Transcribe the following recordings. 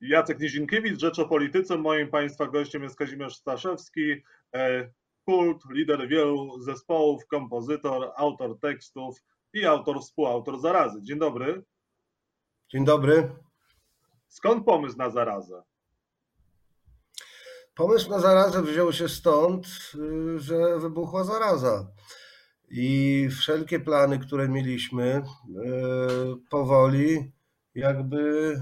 Jacek Nizinkiewicz, Rzecz o Polityce. Moim Państwa gościem jest Kazimierz Staszewski, e, kult, lider wielu zespołów, kompozytor, autor tekstów i autor, współautor Zarazy. Dzień dobry. Dzień dobry. Skąd pomysł na Zarazę? Pomysł na zarazę wziął się stąd, y, że wybuchła zaraza. I wszelkie plany, które mieliśmy, y, powoli jakby y,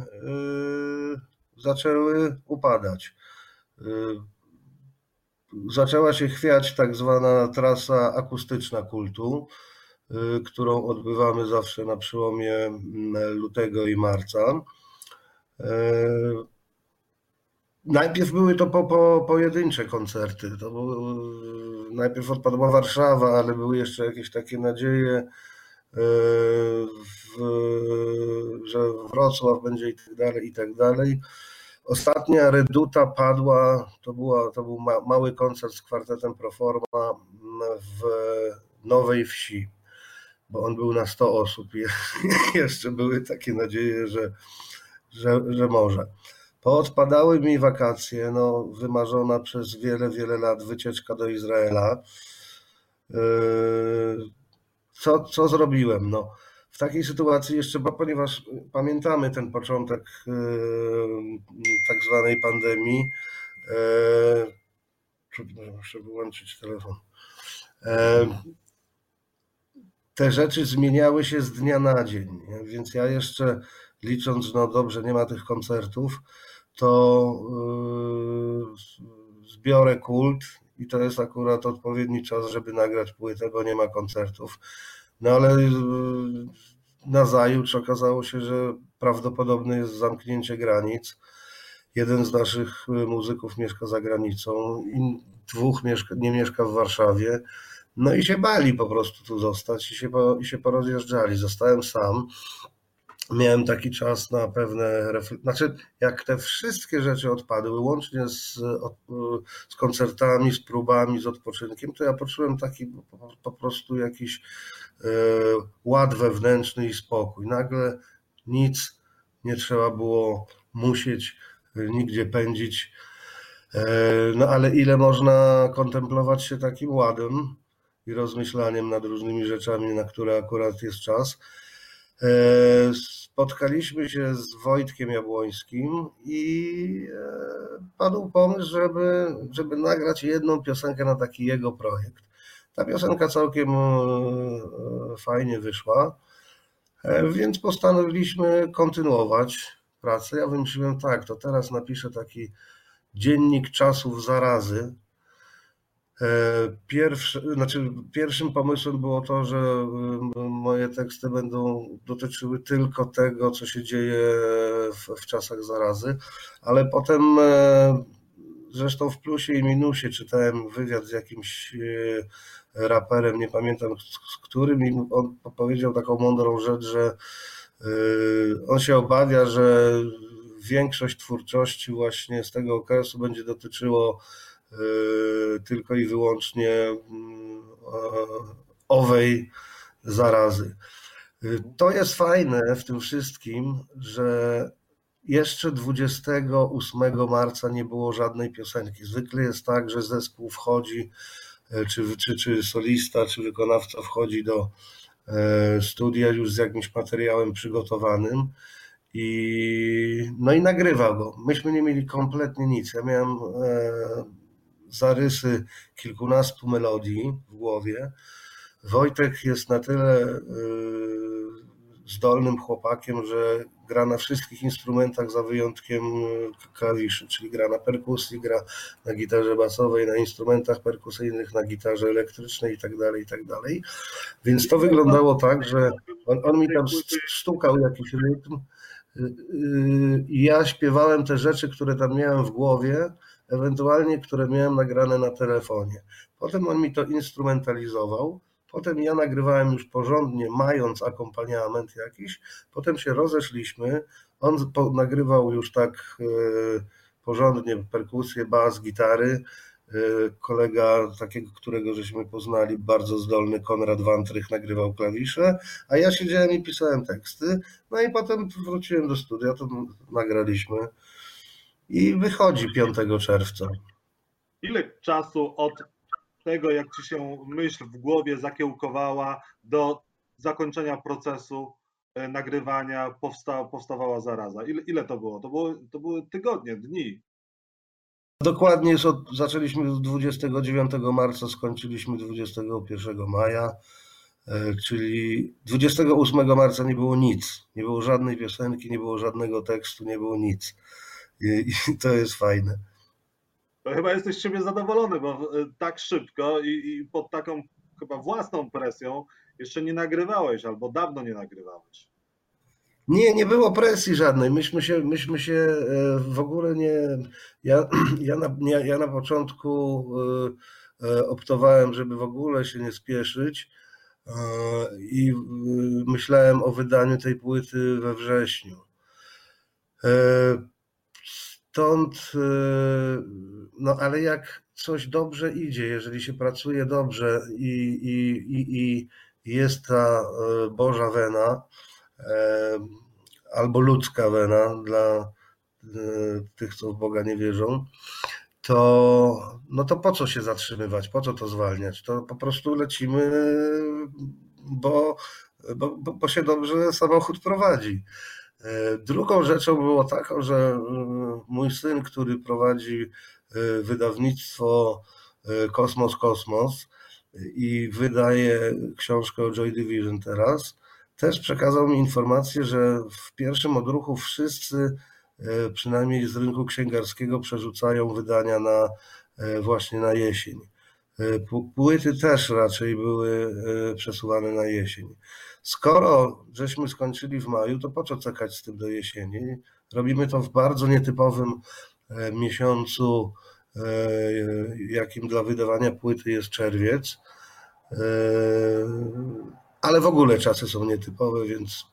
zaczęły upadać. Zaczęła się chwiać tak zwana trasa akustyczna kultu, którą odbywamy zawsze na przełomie mm, lutego i marca. Najpierw były to po, po, pojedyncze koncerty. To był, najpierw odpadła Warszawa, ale były jeszcze jakieś takie nadzieje, w, że Wrocław będzie i tak dalej, i tak dalej. Ostatnia reduta padła, to, była, to był ma, mały koncert z kwartetem Proforma w Nowej Wsi, bo on był na 100 osób i jeszcze były takie nadzieje, że, że, że może. Poodpadały mi wakacje, no, wymarzona przez wiele, wiele lat wycieczka do Izraela. Yy, co, co zrobiłem? No, w takiej sytuacji jeszcze, bo ponieważ pamiętamy ten początek yy, tak zwanej pandemii, yy, muszę wyłączyć telefon. Te rzeczy zmieniały się z dnia na dzień, więc ja jeszcze licząc, no dobrze, nie ma tych koncertów, to yy, zbiorę kult i to jest akurat odpowiedni czas, żeby nagrać płytę, bo nie ma koncertów. No ale yy, nazajutrz okazało się, że prawdopodobne jest zamknięcie granic. Jeden z naszych yy, muzyków mieszka za granicą, dwóch mieszka, nie mieszka w Warszawie. No i się bali po prostu tu zostać i się, i się porozjeżdżali. Zostałem sam miałem taki czas na pewne refleksje. Znaczy, jak te wszystkie rzeczy odpadły, łącznie z, z koncertami, z próbami, z odpoczynkiem, to ja poczułem taki po, prostu jakiś e, ład wewnętrzny i spokój. Nagle nic nie trzeba było musieć nigdzie pędzić. E, no ale ile można kontemplować się takim ładem i rozmyślaniem nad różnymi rzeczami, na które akurat jest czas. E, spotkaliśmy się z Wojtkiem Jabłońskim i e, padł pomysł, żeby, żeby nagrać jedną piosenkę na taki jego projekt. Ta piosenka całkiem e, fajnie wyszła, więc postanowiliśmy kontynuować pracę. Ja wymyśliłem tak, to teraz napiszę taki dziennik czasów zarazy, pierwszy, znaczy pierwszym pomysłem było to, że moje teksty będą dotyczyły tylko tego, co się dzieje w, w czasach zarazy, ale potem e, zresztą w plusie i minusie czytałem wywiad z jakimś e, raperem, nie pamiętam z którym, i on powiedział taką mądrą rzecz, że on się obawia, że większość twórczości właśnie z tego okresu będzie dotyczyło E, tylko i wyłącznie mm, owej zarazy. E, to jest fajne w tym wszystkim, że jeszcze 28 marca nie było żadnej piosenki. Zwykle jest tak, że zespół wchodzi, e, czy, czy, czy solista, czy wykonawca wchodzi do studia już z jakimś materiałem przygotowanym i no i nagrywa go. Myśmy nie mieli kompletnie nic. Ja miałem zarysy kilkunastu melodii w głowie. Wojtek jest na tyle y, zdolnym chłopakiem, że gra na wszystkich instrumentach za wyjątkiem y, klawiszy, czyli gra na perkusji, gra na gitarze basowej, na instrumentach perkusyjnych, na gitarze elektrycznej i tak dalej, i tak. Więc to wyglądało tak, że on, on mi tam stukał jakiś rytm y, i ja śpiewałem te rzeczy, które tam miałem w głowie, ewentualnie które miałem nagrane na telefonie. Potem on mi to instrumentalizował, potem ja nagrywałem już porządnie, mając akompaniament jakiś, potem się rozeszliśmy, on nagrywał już tak e, porządnie perkusję, bas, gitary, e, kolega takiego, którego żeśmy poznali, bardzo zdolny Konrad Wantrych nagrywał klawisze, a ja siedziałem i pisałem teksty. No i potem wróciłem do studia, to nagraliśmy i wychodzi 5 czerwca. Ile czasu od tego, jak ci się myśl w głowie zakiełkowała, do zakończenia procesu e, nagrywania powsta, powstawała zaraza? Ile, ile to było? To, było? to były tygodnie, dni. Dokładnie jest od, zaczęliśmy 29 marca, skończyliśmy 21 maja, e, czyli 28 marca nie było nic. Nie było żadnej piosenki, nie było żadnego tekstu, nie było nic. I, to jest fajne. To chyba jesteś z siebie zadowolony, bo e, tak szybko i, i pod taką chyba własną presją jeszcze nie nagrywałeś albo dawno nie nagrywałeś. Nie, nie było presji żadnej. Myśmy się, myśmy się e, w ogóle nie. Ja, ja, na, ja na początku e, optowałem, żeby w ogóle się nie spieszyć i myślałem o wydaniu tej płyty we wrześniu. Stąd, y, no ale jak coś dobrze idzie, jeżeli się pracuje dobrze i, i, i, i jest ta y, Boża wena y, albo ludzka wena dla tych, co w Boga nie wierzą, to, no to po co się zatrzymywać, po co to zwalniać? To po prostu lecimy, bo, bo, bo się dobrze samochód prowadzi. E, drugą rzeczą było taką, że mm, mój syn, który prowadzi e, wydawnictwo e, Kosmos Kosmos i wydaje książkę o Joy Division teraz, też przekazał mi informację, że w pierwszym odruchu wszyscy, przynajmniej z rynku księgarskiego, przerzucają wydania na właśnie na jesień. Płyty też raczej były przesuwane na jesień. Skoro żeśmy skończyli w maju, to po co czekać z tym do jesieni? Robimy to w bardzo nietypowym e, miesiącu, e, jakim dla wydawania płyty jest czerwiec. E, ale w ogóle czasy są nietypowe, więc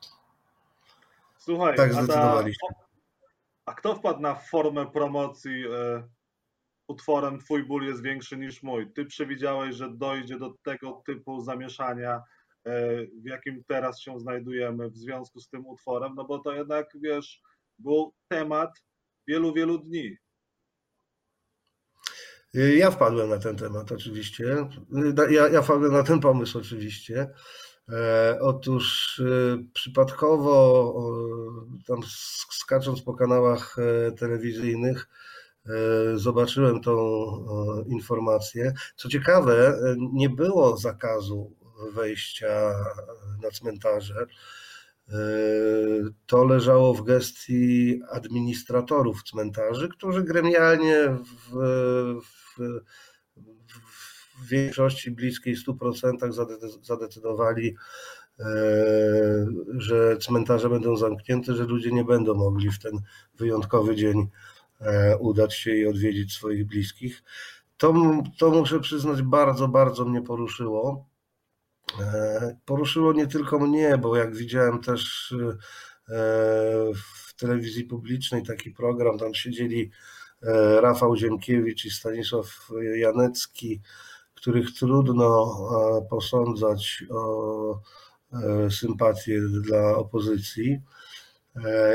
Słuchaj, tak zdecydowaliśmy. A, ta, a kto wpadł na formę promocji utworem Twój ból jest większy niż mój? Ty przewidziałeś, że dojdzie do tego typu zamieszania w jakim teraz się znajdujemy w związku z tym utworem, no bo to jednak, wiesz, był temat wielu, wielu dni. Ja wpadłem na ten temat oczywiście. Ja, ja wpadłem na ten pomysł oczywiście. E, otóż e, przypadkowo, tam skacząc po kanałach telewizyjnych, zobaczyłem tą informację. Co ciekawe, nie było zakazu wejścia na cmentarze. E, to leżało w gestii administratorów cmentarzy, którzy gremialnie w, w, w większości bliskiej 100% zadecydowali, e, że cmentarze będą zamknięte, że ludzie nie będą mogli w ten wyjątkowy dzień e, udać się i odwiedzić swoich bliskich. To, to muszę przyznać, bardzo, bardzo mnie poruszyło. E, poruszyło nie tylko mnie, bo jak widziałem też e, w telewizji publicznej taki program, tam siedzieli e, Rafał Ziemkiewicz i Stanisław Janecki, których trudno posądzać o sympatię dla opozycji.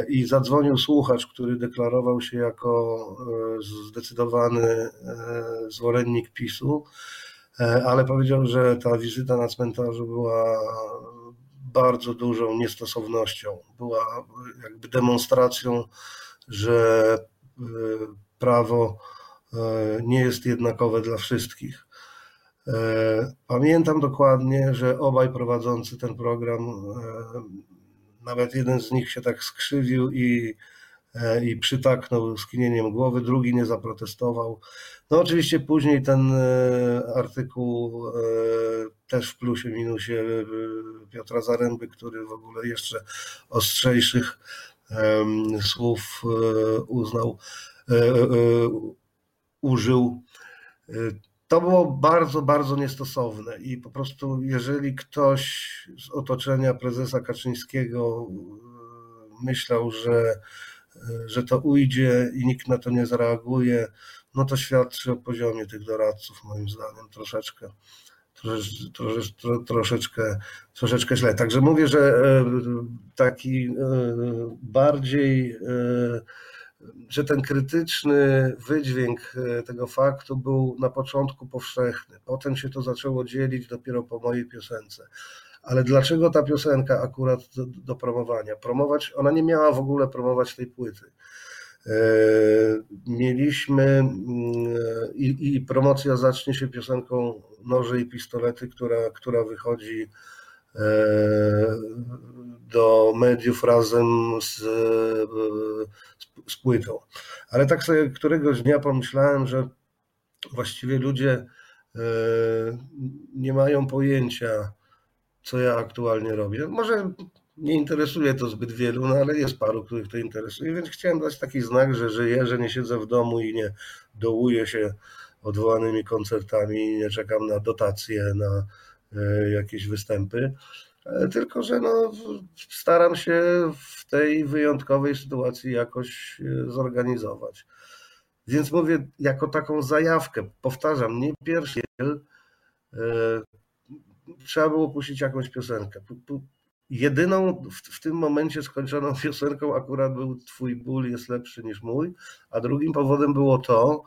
I zadzwonił słuchacz, który deklarował się jako zdecydowany zwolennik PiSu ale powiedział, że ta wizyta na cmentarzu była bardzo dużą niestosownością. Była jakby demonstracją, że e, prawo e, nie jest jednakowe dla wszystkich. Pamiętam dokładnie, że obaj prowadzący ten program, nawet jeden z nich się tak skrzywił i E, i przytaknął skinieniem głowy, drugi nie zaprotestował. No oczywiście później ten e, artykuł e, też w plusie, minusie Piotra Zaręby, który w ogóle jeszcze ostrzejszych słów uznał, użył. To było bardzo, bardzo niestosowne i po prostu jeżeli ktoś z otoczenia prezesa Kaczyńskiego myślał, że że to ujdzie i nikt na to nie zareaguje, no to świadczy o poziomie tych doradców, moim zdaniem, troszeczkę. Troszeczkę, troszeczkę, troszeczkę źle. Także mówię, że e, taki e, bardziej, e, że ten krytyczny wydźwięk tego faktu był na początku powszechny. Potem się to zaczęło dzielić dopiero po mojej piosence. Ale dlaczego ta piosenka akurat do, do promowania? Promować, ona nie miała w ogóle promować tej płyty. E, mieliśmy mm, i, i, promocja zacznie się piosenką Noże i pistolety, która, która wychodzi e, do mediów razem z, z, płytą. Ale tak sobie któregoś dnia pomyślałem, że właściwie ludzie e, nie mają pojęcia, co ja aktualnie robię. Może nie interesuje to zbyt wielu, no ale jest paru, których to interesuje, więc chciałem dać taki znak, że żyję, że nie siedzę w domu i nie dołuję się odwołanymi koncertami, nie czekam na dotacje, na e, jakieś występy, e, tylko że no, staram się w tej wyjątkowej sytuacji jakoś e, zorganizować. Więc mówię, jako taką zajawkę, powtarzam, nie pierwszy trzeba było puścić jakąś piosenkę. Jedyną w, w, tym momencie skończoną piosenką akurat był Twój ból jest lepszy niż mój, a drugim powodem było to,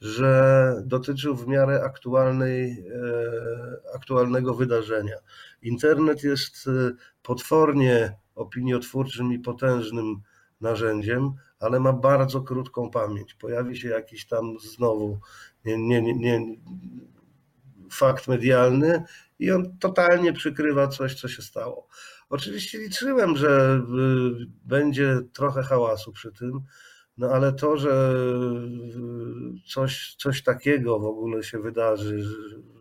że dotyczył w miarę aktualnej, e, aktualnego wydarzenia. Internet jest e, potwornie opiniotwórczym i potężnym narzędziem, ale ma bardzo krótką pamięć. Pojawi się jakiś tam znowu nie, nie, nie, fakt medialny i on totalnie przykrywa coś, co się stało. Oczywiście liczyłem, że y, będzie trochę hałasu przy tym, no ale to, że y, coś, coś takiego w ogóle się wydarzy,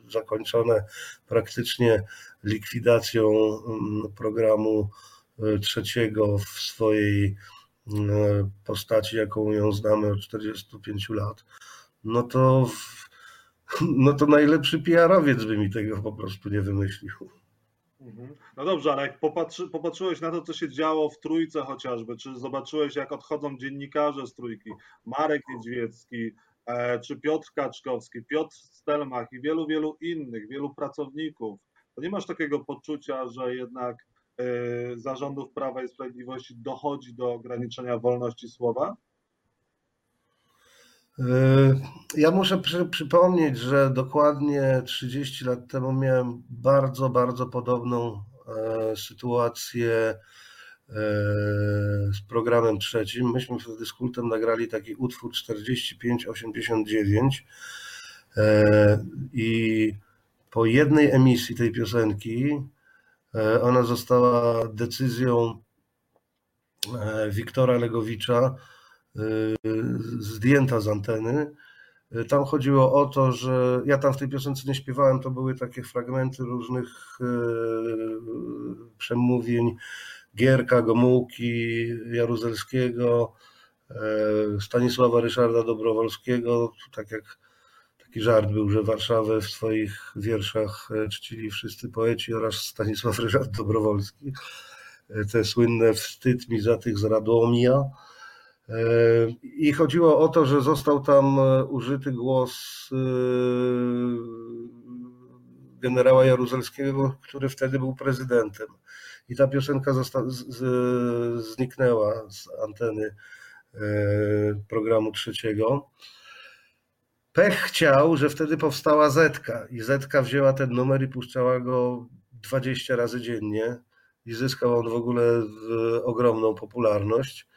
zakończone praktycznie likwidacją mm, programu y, trzeciego w swojej postaci, jaką ją znamy od 45 lat, no to, no to najlepszy PR-owiec by mi tego po prostu nie wymyślił. Mhm. No dobrze, ale jak popatrzy, popatrzyłeś na to, co się działo w Trójce chociażby, czy zobaczyłeś, jak odchodzą dziennikarze z Trójki, Marek Niedźwiecki, e, czy Piotr Kaczkowski, Piotr Stelmach i wielu, wielu innych, wielu pracowników, to nie masz takiego poczucia, że jednak e, zarządów Prawa i Sprawiedliwości dochodzi do ograniczenia wolności słowa? Ja muszę przy, przypomnieć, że dokładnie 30 lat temu miałem bardzo, bardzo podobną e, sytuację e, z programem trzecim. Myśmy wtedy z kultem nagrali taki utwór 4589 e, i po jednej emisji tej piosenki ona została decyzją Wiktora Legowicza zdjęta z anteny. Y, tam chodziło o to, że ja tam w tej piosence nie śpiewałem, to były takie fragmenty różnych y, przemówień Gierka, Gomułki, Jaruzelskiego, Stanisława Ryszarda Dobrowolskiego, tak jak taki żart był, że Warszawę w swoich wierszach czcili wszyscy poeci oraz Stanisław Ryszard Dobrowolski. Te słynne wstyd mi za tych z Radomia. I chodziło o to, że został tam e, użyty głos e, generała Jaruzelskiego, który wtedy był prezydentem. I ta piosenka zniknęła z anteny e, programu trzeciego. Pech chciał, że wtedy powstała Zetka i Zetka wzięła ten numer i puszczała go 20 razy dziennie i zyskał on w ogóle ogromną popularność.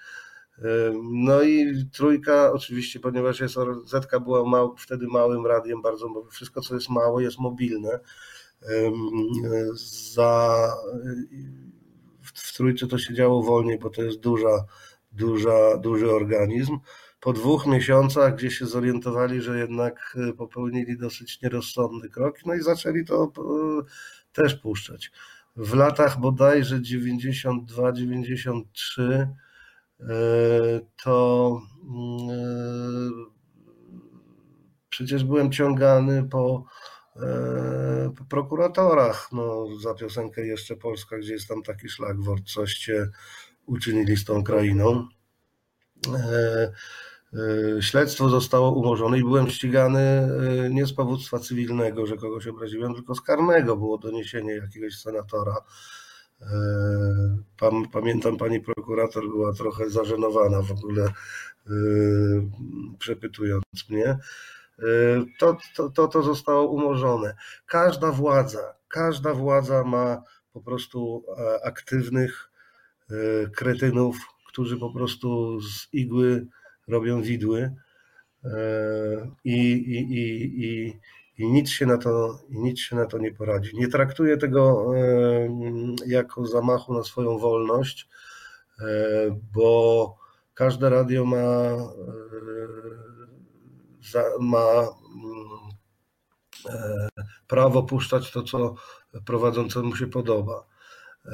No i trójka, oczywiście, ponieważ jest, Zetka była mał, wtedy małym radiem, bardzo wszystko, co jest małe, jest mobilne. Za, w trójce to się działo wolniej, bo to jest duża, duża, duży organizm. Po dwóch miesiącach, gdzie się zorientowali, że jednak e, popełnili dosyć nierozsądny krok, no i zaczęli to e, też puszczać. W latach bodajże 92-93 to mm, przecież byłem ciągany po, e, po prokuratorach no, za piosenkę Jeszcze Polska, gdzie jest tam taki szlagwort, coście uczynili z tą krainą. śledztwo zostało umorzone i byłem ścigany nie z powództwa cywilnego, że kogoś obraziłem, tylko z karnego. Było doniesienie jakiegoś senatora. Pamiętam, pani prokurator była trochę zażenowana w ogóle, przepytując mnie. To, to, to zostało umorzone. Każda władza, każda władza ma po prostu e, aktywnych e, kretynów, którzy po prostu z igły robią widły e, i, i, i, i, i nic się na to, nic się na to nie poradzi. Nie traktuję tego jako zamachu na swoją wolność, bo każde radio ma, ma prawo puszczać to, co prowadzącemu się podoba. E,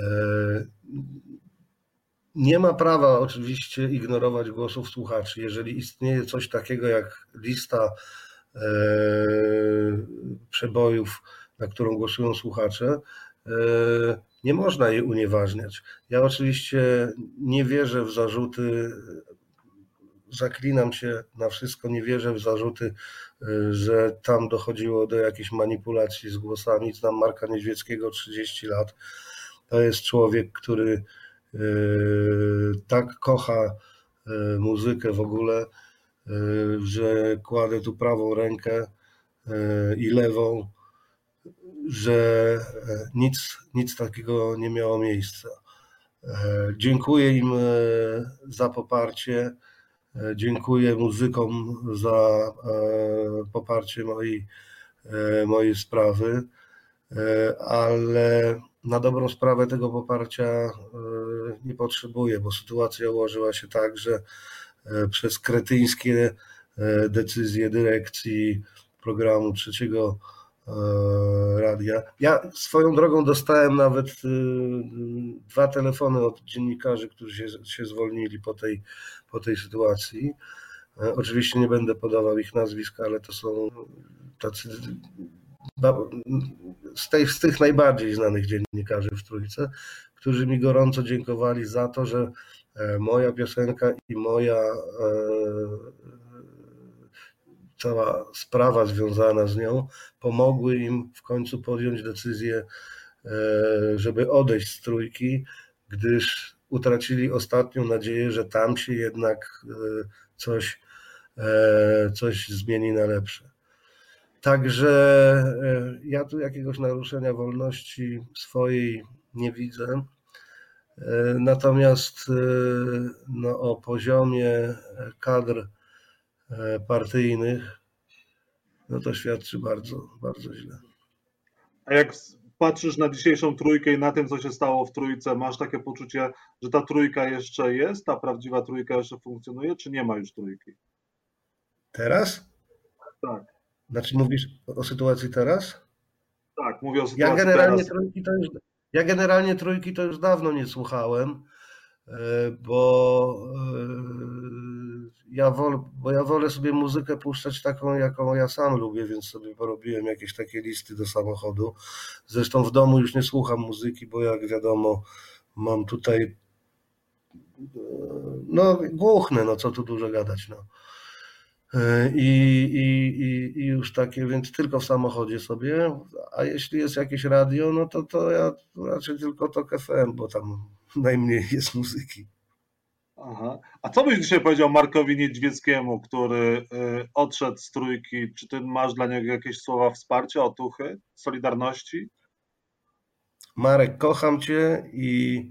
nie ma prawa oczywiście ignorować głosów słuchaczy. Jeżeli istnieje coś takiego jak lista e, przebojów, na którą głosują słuchacze, e, nie można jej unieważniać. Ja oczywiście nie wierzę w zarzuty zaklinam się na wszystko, nie wierzę w zarzuty, y, że tam dochodziło do jakichś manipulacji z głosami. Znam Marka Niedźwieckiego 30 lat. To jest człowiek, który tak kocha muzykę w ogóle, że kładę tu prawą rękę i lewą, że nic, nic takiego nie miało miejsca. Dziękuję im za poparcie. E, dziękuję muzykom za e, poparcie mojej, e, mojej sprawy, ale na dobrą sprawę tego poparcia nie potrzebuję, bo sytuacja ułożyła się tak, że przez kretyńskie decyzje dyrekcji programu trzeciego radia. Ja swoją drogą dostałem nawet dwa telefony od dziennikarzy, którzy się, się zwolnili po tej, po tej sytuacji. E, oczywiście nie będę podawał ich nazwisk, ale to są tacy z, tej, z tych najbardziej znanych dziennikarzy w Trójce, którzy mi gorąco dziękowali za to, że e, moja piosenka i moja e, cała sprawa związana z nią pomogły im w końcu podjąć decyzję, żeby odejść z trójki, gdyż utracili ostatnią nadzieję, że tam się jednak e, coś, e, coś zmieni na lepsze. Także e, ja tu jakiegoś naruszenia wolności swojej nie widzę. Natomiast no, o poziomie kadr partyjnych, no to świadczy bardzo, bardzo źle. A jak patrzysz na dzisiejszą trójkę i na tym, co się stało w trójce, masz takie poczucie, że ta trójka jeszcze jest, ta prawdziwa trójka jeszcze funkcjonuje, czy nie ma już trójki? Teraz? Tak. Znaczy mówisz o sytuacji teraz? Tak, mówię o sytuacji ja generalnie teraz. Trójki to już, ja generalnie trójki to już dawno nie słuchałem, e, bo e, ja wolę, bo ja wolę sobie muzykę puszczać taką, jaką ja sam lubię, więc sobie porobiłem jakieś takie listy do samochodu. Zresztą w domu już nie słucham muzyki, bo jak wiadomo, mam tutaj no głuchne, no co tu dużo gadać, no. I, i, i, I już takie, więc tylko w samochodzie sobie, a jeśli jest jakieś radio, no to, to ja raczej tylko to FM, bo tam najmniej jest muzyki. Aha. A co byś dzisiaj powiedział Markowi Niedźwieckiemu, który y, odszedł z trójki? Czy ty masz dla niego jakieś słowa wsparcia, otuchy, solidarności? Marek, kocham cię i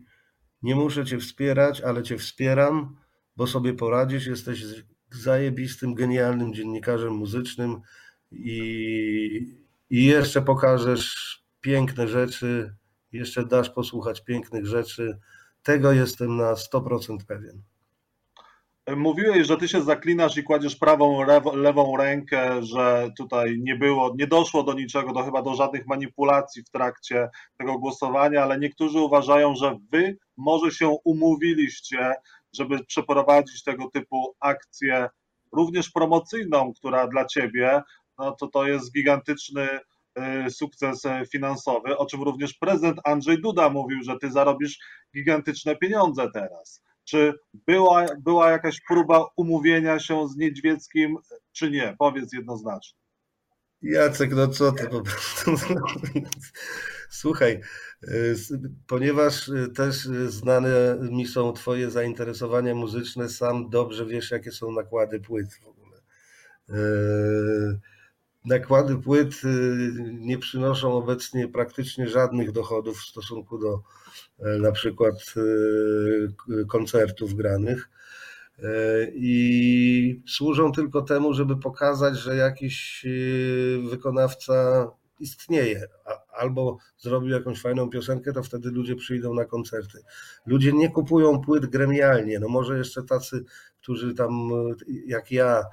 nie muszę cię wspierać, ale cię wspieram, bo sobie poradzisz. Jesteś zajebistym, genialnym dziennikarzem muzycznym i, i jeszcze pokażesz piękne rzeczy, jeszcze dasz posłuchać pięknych rzeczy tego jestem na 100% pewien. Mówiłeś, że ty się zaklinasz i kładziesz prawą, lewą rękę, że tutaj nie było, nie doszło do niczego, do chyba do żadnych manipulacji w trakcie tego głosowania, ale niektórzy uważają, że wy może się umówiliście, żeby przeprowadzić tego typu akcję, również promocyjną, która dla ciebie, no to to jest gigantyczny Y, sukces e, finansowy, o czym również prezydent Andrzej Duda mówił, że ty zarobisz gigantyczne pieniądze teraz. Czy była, była jakaś próba umówienia się z Niedźwieckim, czy nie? Powiedz jednoznacznie. Jacek, no co ty po prostu. Słuchaj, ponieważ też znane mi są Twoje zainteresowania muzyczne, sam dobrze wiesz, jakie są nakłady płyt w ogóle. Nakłady płyt nie przynoszą obecnie praktycznie żadnych dochodów w stosunku do na przykład koncertów granych i służą tylko temu, żeby pokazać, że jakiś y, wykonawca istnieje. Albo zrobił jakąś fajną piosenkę, to wtedy ludzie przyjdą na koncerty. Ludzie nie kupują płyt gremialnie. No może jeszcze tacy, którzy tam jak ja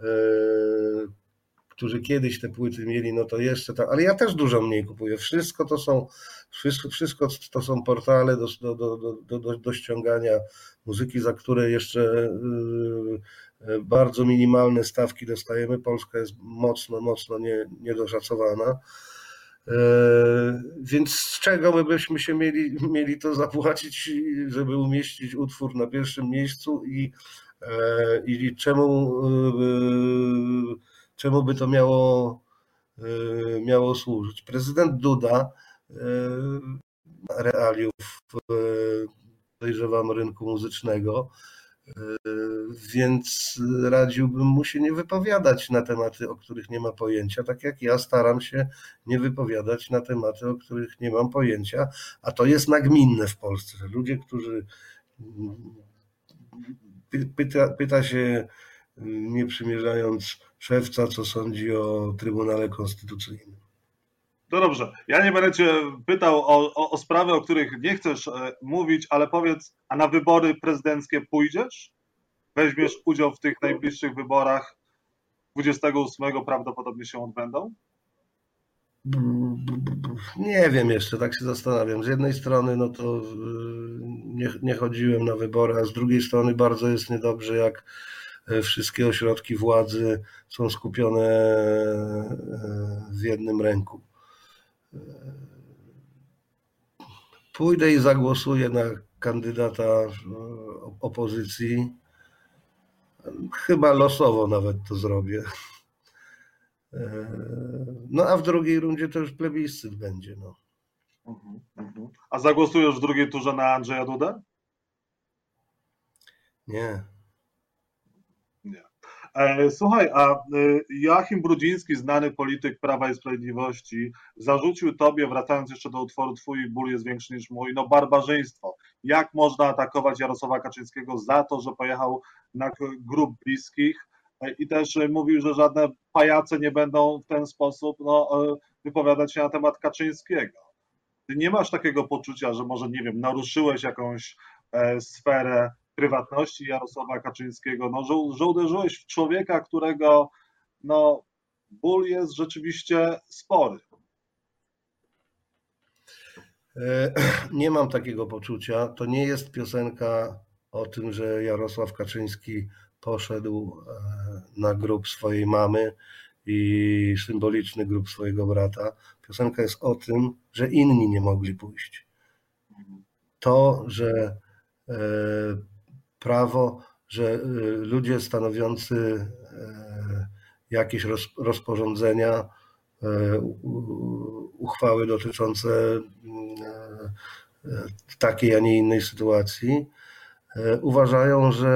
y, którzy kiedyś te płyty mieli, no to jeszcze tak, ale ja też dużo mniej kupuję. Wszystko to są, wszystko, wszystko to są portale do, do, do, do, do ściągania muzyki, za które jeszcze y, y, bardzo minimalne stawki dostajemy. Polska jest mocno, mocno nie, niedoszacowana. Y, więc z czego my byśmy się mieli, mieli to zapłacić, żeby umieścić utwór na pierwszym miejscu i, i czemu czemu by to miało, e, miało służyć. Prezydent Duda e, realiów e, dojrzewam rynku muzycznego, więc radziłbym mu się nie wypowiadać na tematy, o których nie ma pojęcia, tak jak ja staram się nie wypowiadać na tematy, o których nie mam pojęcia, a to jest nagminne w Polsce, że ludzie, którzy pyta, pyta się nie przymierzając szewca, co sądzi o Trybunale Konstytucyjnym. No dobrze, ja nie będę Cię pytał o, o, o sprawy, o których nie chcesz e, mówić, ale powiedz, a na wybory prezydenckie pójdziesz? Weźmiesz udział w tych najbliższych wyborach 28 prawdopodobnie się odbędą? Nie wiem jeszcze, tak się zastanawiam. Z jednej strony, no to e, nie, nie chodziłem na wybory, a z drugiej strony bardzo jest niedobrze, jak E, wszystkie ośrodki władzy są skupione w jednym ręku. E, pójdę i zagłosuję na kandydata opozycji. Chyba losowo nawet to zrobię. No a w drugiej rundzie to już plebiscyt będzie. No. Mhm, mhm. A zagłosujesz w drugiej turze na Andrzeja Dudę? Nie. E, słuchaj, a e, Joachim Brudziński, znany polityk Prawa i Sprawiedliwości, zarzucił tobie, wracając jeszcze do utworu Twój ból jest większy niż mój, no barbarzyństwo. Jak można atakować Jarosława Kaczyńskiego za to, że pojechał na grup bliskich e, i też mówił, że żadne pajace nie będą w ten sposób no, wypowiadać się na temat Kaczyńskiego. Ty nie masz takiego poczucia, że może, nie wiem, naruszyłeś jakąś sferę prywatności Jarosława Kaczyńskiego, no, że, że uderzyłeś w człowieka, którego no, ból jest rzeczywiście spory. E, nie mam takiego poczucia. To nie jest piosenka o tym, że Jarosław Kaczyński poszedł e, na grób swojej mamy i symboliczny grób swojego brata. Piosenka jest o tym, że inni nie mogli pójść. To, że e, prawo, że y, ludzie stanowiący e, jakieś rozporządzenia, e, uchwały dotyczące e, takiej, a nie innej sytuacji, uważają, że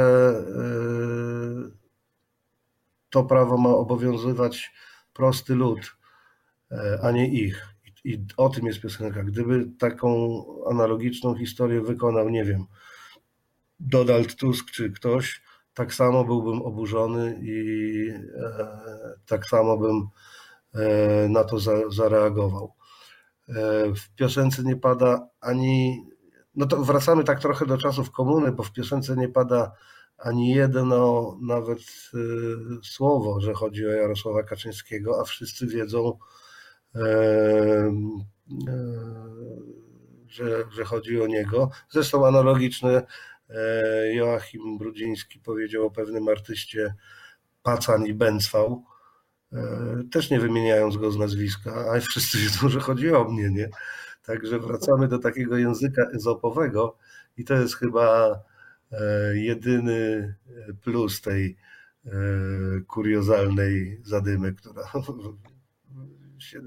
to prawo ma obowiązywać prosty lud, a nie ich. I o tym jest piosenka. Gdyby taką analogiczną historię wykonał, nie wiem, Donald Tusk czy ktoś, tak samo byłbym oburzony i e, tak samo bym e, na to za, zareagował. E, w piosence nie pada ani. No to wracamy tak trochę do czasów komuny, bo w piosence nie pada ani jedno nawet słowo, że chodzi o Jarosława Kaczyńskiego, a wszyscy wiedzą, że, że chodzi o niego. Zresztą analogiczne Joachim Brudziński powiedział o pewnym artyście Pacan i Bęcwał, e, też nie wymieniając go z nazwiska, a wszyscy wiedzą, że chodzi o mnie, nie? Także wracamy do takiego języka ezopowego i to jest chyba e, jedyny plus tej e, kuriozalnej zadymy, która się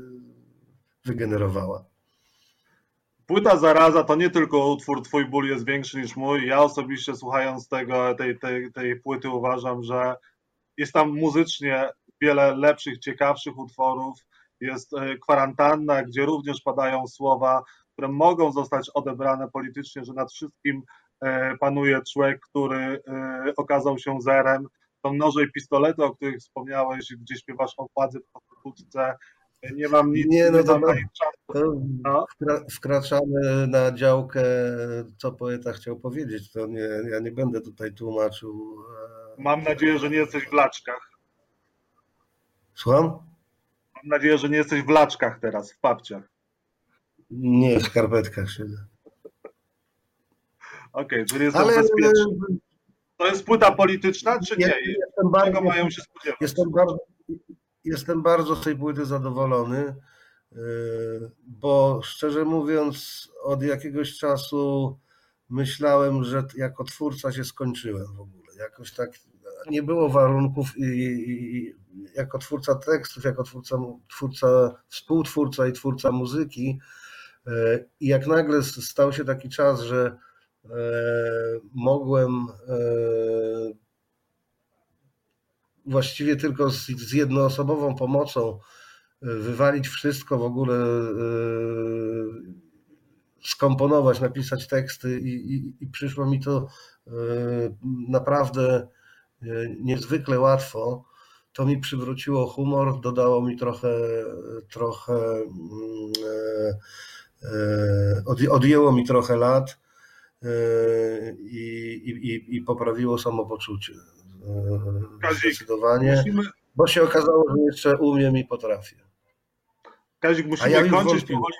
wygenerowała. Płyta Zaraza to nie tylko utwór Twój ból jest większy niż mój. Ja osobiście słuchając tego, tej, tej, tej płyty uważam, że jest tam muzycznie wiele lepszych, ciekawszych utworów. Jest e, kwarantanna, gdzie również padają słowa, które mogą zostać odebrane politycznie, że nad wszystkim e, panuje człowiek, który e, okazał się zerem. To noże i pistolety, o których wspomniałeś, gdzie śpiewasz o władzy w konstytucji, nie mam nic, Nie, no nie to mam No. wkra- wkraczamy na działkę, co poeta chciał powiedzieć. To nie, ja nie będę tutaj tłumaczył. e, Mam nadzieję, że nie jesteś w laczkach. Słucham? Mam nadzieję, że nie jesteś w laczkach teraz, w papciach. Nie, w skarpetkach siedzę. Okej, czyli jesteś Ale bezpieczny. To jest płyta polityczna, czy nie? jestem, jestem, bardzo, mają się spodziewać? jestem, bardzo, jestem bardzo z tej płyty zadowolony, yy, bo szczerze mówiąc, od jakiegoś czasu myślałem, że jako twórca się skończyłem w ogóle. Jakoś tak nie było warunków i, i, jako twórca tekstów, jako twórca, twórca, współtwórca i twórca muzyki. yy, I jak nagle stał się taki czas, że e, mogłem właściwie tylko z, z jednoosobową pomocą e, wywalić wszystko w ogóle, e, skomponować, napisać teksty i, i, i przyszło mi to e, naprawdę niezwykle łatwo. To mi przywróciło humor, dodało mi trochę, trochę mm, e, e, odj- odjęło mi trochę lat i- i poprawiło samopoczucie. E, Kazik, Zdecydowanie, Musimy, bo się okazało, że jeszcze umiem i potrafię. Kazik, musimy ja kończyć powoli.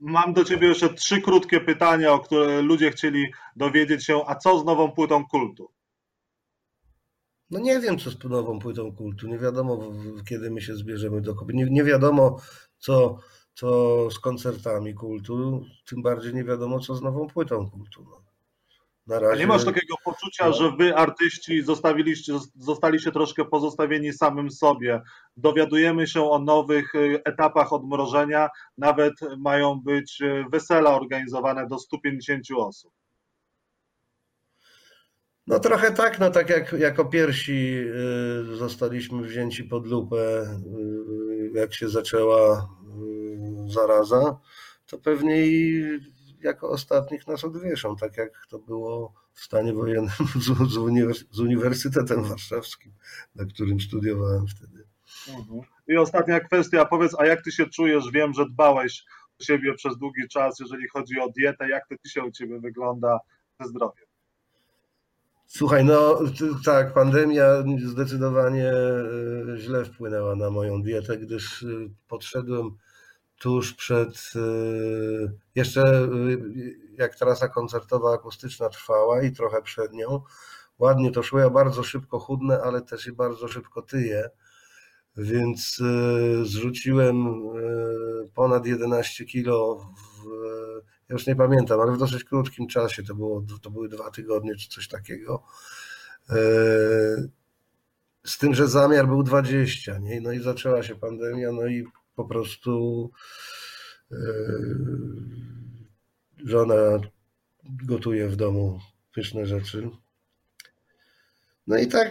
Mam do Ciebie jeszcze trzy krótkie pytania, o które ludzie chcieli dowiedzieć się, a co z nową płytą kultu? No nie wiem, co z nową płytą kultu. Nie wiadomo, kiedy my się zbierzemy do kupy. Nie, nie wiadomo, co, co z koncertami kultu. Tym bardziej nie wiadomo, co z nową płytą kultu. No. Na A razie nie masz takiego poczucia, No. że Wy, artyści, zostawiliście, zostaliście troszkę pozostawieni samym sobie? Dowiadujemy się o nowych y, etapach odmrożenia, nawet mają być y, wesela organizowane do 150 osób. No trochę tak, no tak jak jako pierwsi y, zostaliśmy wzięci pod lupę, jak się zaczęła zaraza, to pewnie i jako ostatnich nas odwieszą, tak jak to było w stanie wojennym z, z, uniwers- z Uniwersytetem Warszawskim, na którym studiowałem wtedy. I ostatnia kwestia, powiedz, a jak Ty się czujesz? Wiem, że dbałeś o siebie przez długi czas, jeżeli chodzi o dietę. Jak to dzisiaj u Ciebie wygląda ze zdrowiem? Słuchaj, no tak, pandemia zdecydowanie y, źle wpłynęła na moją dietę, gdyż y, podszedłem tuż przed, y, jeszcze y, jak trasa koncertowa akustyczna trwała i trochę przed nią. Ładnie to szło, ja bardzo szybko chudnę, ale też i bardzo szybko tyję, więc y, zrzuciłem ponad 11 kilo w, ja już nie pamiętam, ale w dosyć krótkim czasie, to, było, to były dwa tygodnie czy coś takiego. Z tym, że zamiar był 20, nie? No i zaczęła się pandemia, no i po prostu e, żona gotuje w domu pyszne rzeczy. No i tak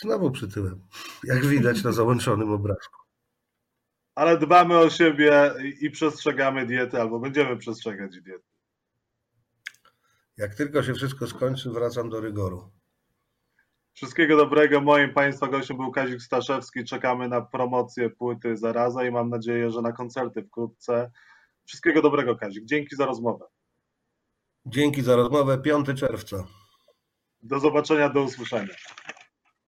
znowu przytyłem, jak widać na załączonym obrazku. Ale dbamy o siebie i- i przestrzegamy diety, albo będziemy przestrzegać diety. Jak tylko się wszystko skończy, wracam do rygoru. Wszystkiego dobrego. Moim Państwa gościem był Kazik Staszewski. Czekamy na promocję płyty Zaraza i mam nadzieję, że na koncerty wkrótce. Wszystkiego dobrego, Kazik. Dzięki za rozmowę. Dzięki za rozmowę. 5 czerwca. Do zobaczenia, do usłyszenia.